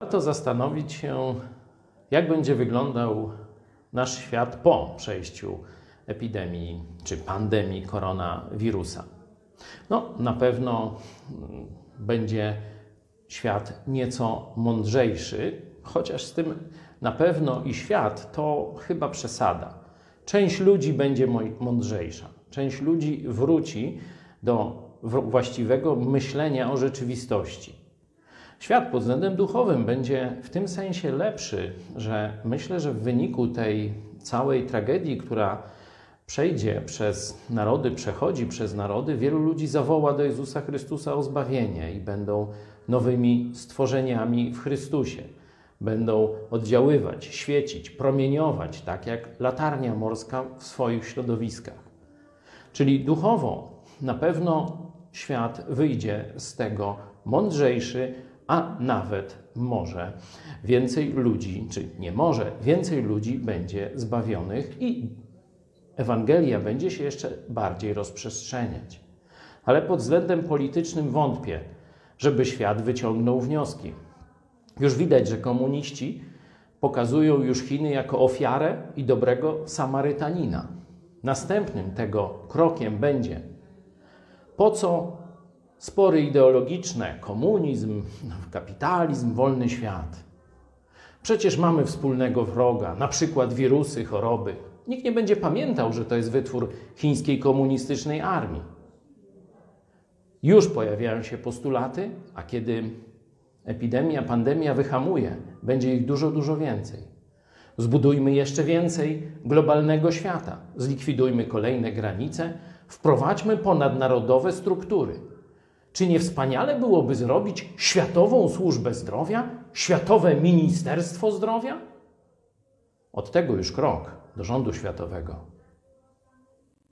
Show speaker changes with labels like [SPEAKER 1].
[SPEAKER 1] Warto zastanowić się, jak będzie wyglądał nasz świat po przejściu epidemii czy pandemii koronawirusa. No, na pewno mm, będzie świat nieco mądrzejszy, chociaż z tym na pewno i świat to chyba przesada. Część ludzi będzie mądrzejsza, część ludzi wróci do właściwego myślenia o rzeczywistości. Świat pod względem duchowym będzie w tym sensie lepszy, że myślę, że w wyniku tej całej tragedii, która przejdzie przez narody, przechodzi przez narody, wielu ludzi zawoła do Jezusa Chrystusa o zbawienie i będą nowymi stworzeniami w Chrystusie. Będą oddziaływać, świecić, promieniować, tak jak latarnia morska w swoich środowiskach. Czyli duchowo na pewno świat wyjdzie z tego mądrzejszy, a nawet może więcej ludzi, czy nie może, więcej ludzi będzie zbawionych i Ewangelia będzie się jeszcze bardziej rozprzestrzeniać. Ale pod względem politycznym wątpię, żeby świat wyciągnął wnioski. Już widać, że komuniści pokazują już Chiny jako ofiarę i dobrego Samarytanina. Następnym tego krokiem będzie, po co spory ideologiczne, komunizm, kapitalizm, wolny świat. Przecież mamy wspólnego wroga, na przykład wirusy, choroby. Nikt nie będzie pamiętał, że to jest wytwór chińskiej komunistycznej armii. Już pojawiają się postulaty, a kiedy epidemia, pandemia wyhamuje, będzie ich dużo, dużo więcej. Zbudujmy jeszcze więcej globalnego świata, zlikwidujmy kolejne granice, wprowadźmy ponadnarodowe struktury. Czy nie wspaniale byłoby zrobić Światową Służbę Zdrowia, Światowe Ministerstwo Zdrowia? Od tego już krok do rządu światowego.